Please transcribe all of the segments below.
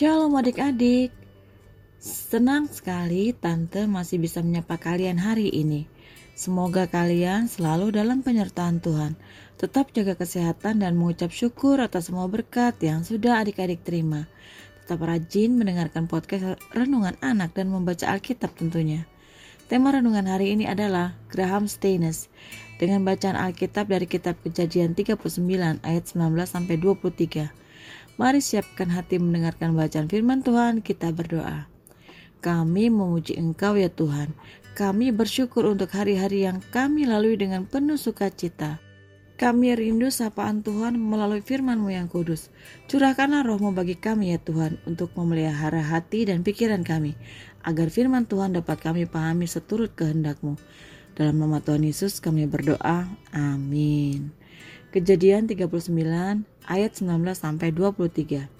Shalom adik-adik. Senang sekali tante masih bisa menyapa kalian hari ini. Semoga kalian selalu dalam penyertaan Tuhan. Tetap jaga kesehatan dan mengucap syukur atas semua berkat yang sudah adik-adik terima. Tetap rajin mendengarkan podcast Renungan Anak dan membaca Alkitab tentunya. Tema renungan hari ini adalah Graham Staines dengan bacaan Alkitab dari kitab Kejadian 39 ayat 19 sampai 23. Mari siapkan hati mendengarkan bacaan firman Tuhan, kita berdoa. Kami memuji Engkau ya Tuhan. Kami bersyukur untuk hari-hari yang kami lalui dengan penuh sukacita. Kami rindu sapaan Tuhan melalui firman-Mu yang kudus. Curahkanlah rohmu bagi kami ya Tuhan untuk memelihara hati dan pikiran kami, agar firman Tuhan dapat kami pahami seturut kehendak-Mu. Dalam nama Tuhan Yesus kami berdoa. Amin. Kejadian 39 ayat 19 sampai 23.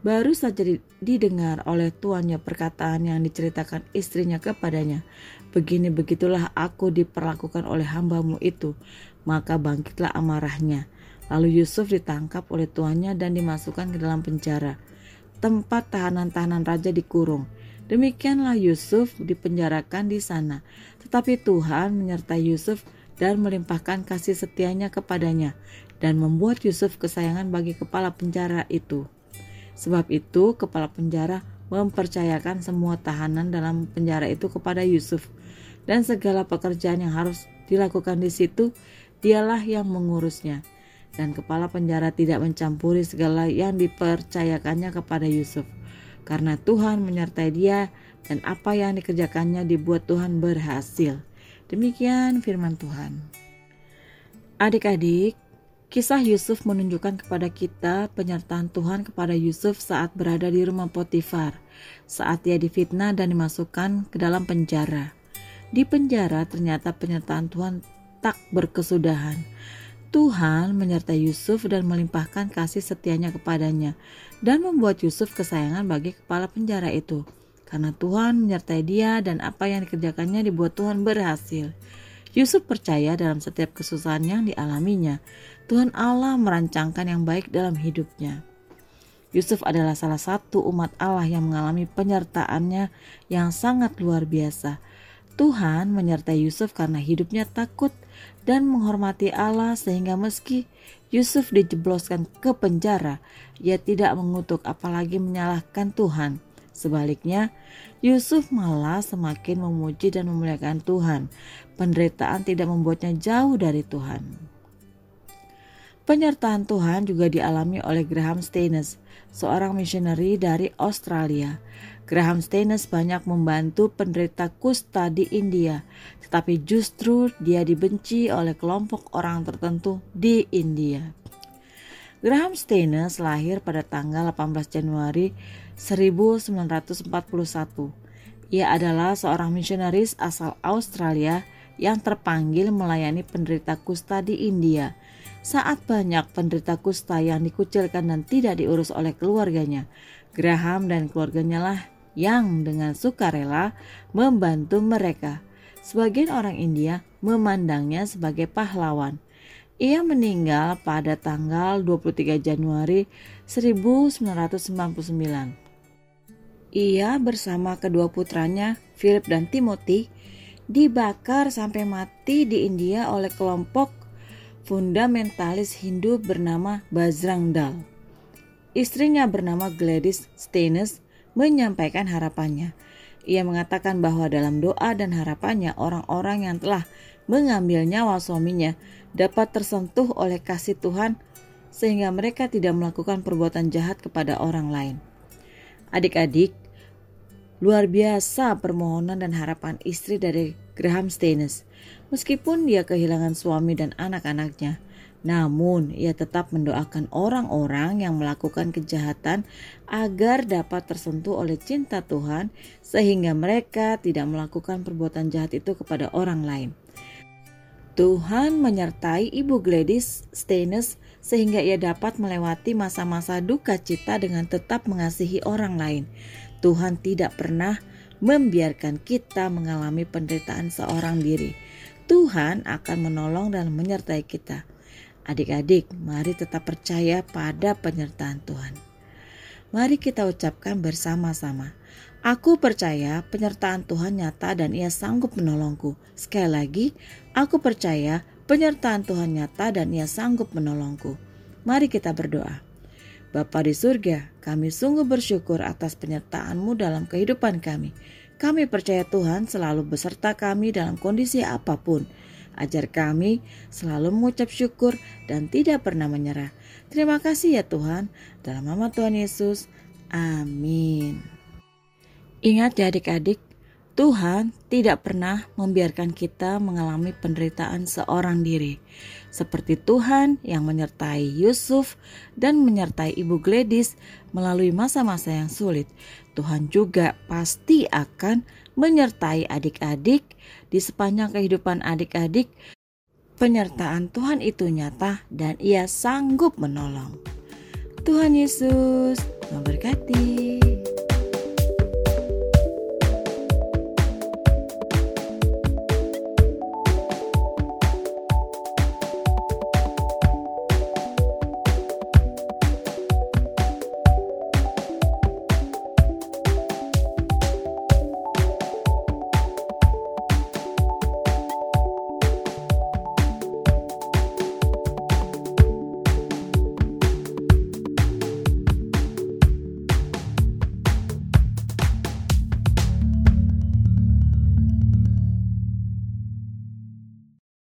Baru saja didengar oleh tuannya perkataan yang diceritakan istrinya kepadanya. Begini begitulah aku diperlakukan oleh hambamu itu. Maka bangkitlah amarahnya. Lalu Yusuf ditangkap oleh tuannya dan dimasukkan ke dalam penjara. Tempat tahanan-tahanan raja dikurung. Demikianlah Yusuf dipenjarakan di sana. Tetapi Tuhan menyertai Yusuf dan melimpahkan kasih setianya kepadanya dan membuat Yusuf kesayangan bagi kepala penjara itu. Sebab itu, kepala penjara mempercayakan semua tahanan dalam penjara itu kepada Yusuf, dan segala pekerjaan yang harus dilakukan di situ, dialah yang mengurusnya. Dan kepala penjara tidak mencampuri segala yang dipercayakannya kepada Yusuf, karena Tuhan menyertai dia, dan apa yang dikerjakannya dibuat Tuhan berhasil. Demikian firman Tuhan. Adik-adik, Kisah Yusuf menunjukkan kepada kita penyertaan Tuhan kepada Yusuf saat berada di rumah Potifar, saat ia difitnah dan dimasukkan ke dalam penjara. Di penjara ternyata penyertaan Tuhan tak berkesudahan. Tuhan menyertai Yusuf dan melimpahkan kasih setianya kepadanya dan membuat Yusuf kesayangan bagi kepala penjara itu. Karena Tuhan menyertai dia dan apa yang dikerjakannya dibuat Tuhan berhasil. Yusuf percaya dalam setiap kesusahan yang dialaminya, Tuhan Allah merancangkan yang baik dalam hidupnya. Yusuf adalah salah satu umat Allah yang mengalami penyertaannya yang sangat luar biasa. Tuhan menyertai Yusuf karena hidupnya takut dan menghormati Allah sehingga meski Yusuf dijebloskan ke penjara, ia tidak mengutuk apalagi menyalahkan Tuhan. Sebaliknya, Yusuf malah semakin memuji dan memuliakan Tuhan. Penderitaan tidak membuatnya jauh dari Tuhan. Penyertaan Tuhan juga dialami oleh Graham Staines, seorang misioneri dari Australia. Graham Staines banyak membantu penderita kusta di India, tetapi justru dia dibenci oleh kelompok orang tertentu di India. Graham Staines lahir pada tanggal 18 Januari 1941. Ia adalah seorang misionaris asal Australia yang terpanggil melayani penderita kusta di India. Saat banyak penderita kusta yang dikucilkan dan tidak diurus oleh keluarganya, Graham dan keluarganya lah yang dengan sukarela membantu mereka. Sebagian orang India memandangnya sebagai pahlawan. Ia meninggal pada tanggal 23 Januari 1999. Ia bersama kedua putranya, Philip dan Timothy, dibakar sampai mati di India oleh kelompok fundamentalis Hindu bernama Bajrang Dal. Istrinya bernama Gladys Staines menyampaikan harapannya. Ia mengatakan bahwa dalam doa dan harapannya orang-orang yang telah mengambil nyawa suaminya dapat tersentuh oleh kasih Tuhan sehingga mereka tidak melakukan perbuatan jahat kepada orang lain. Adik-adik, luar biasa permohonan dan harapan istri dari Graham Staines. Meskipun dia kehilangan suami dan anak-anaknya, namun ia tetap mendoakan orang-orang yang melakukan kejahatan agar dapat tersentuh oleh cinta Tuhan sehingga mereka tidak melakukan perbuatan jahat itu kepada orang lain. Tuhan menyertai Ibu Gladys Staines sehingga ia dapat melewati masa-masa duka cita dengan tetap mengasihi orang lain. Tuhan tidak pernah membiarkan kita mengalami penderitaan seorang diri. Tuhan akan menolong dan menyertai kita. Adik-adik, mari tetap percaya pada penyertaan Tuhan. Mari kita ucapkan bersama-sama. Aku percaya penyertaan Tuhan nyata dan ia sanggup menolongku. Sekali lagi, aku percaya penyertaan Tuhan nyata dan ia sanggup menolongku. Mari kita berdoa. Bapa di surga, kami sungguh bersyukur atas penyertaan-Mu dalam kehidupan kami. Kami percaya Tuhan selalu beserta kami dalam kondisi apa pun. Ajar kami selalu mengucap syukur dan tidak pernah menyerah. Terima kasih ya Tuhan. Dalam nama Tuhan Yesus. Amin. Ingat ya adik-adik, Tuhan tidak pernah membiarkan kita mengalami penderitaan seorang diri. Seperti Tuhan yang menyertai Yusuf dan menyertai Ibu Gladys melalui masa-masa yang sulit. Tuhan juga pasti akan menyertai adik-adik di sepanjang kehidupan adik-adik. Penyertaan Tuhan itu nyata dan ia sanggup menolong. Tuhan Yesus memberkati.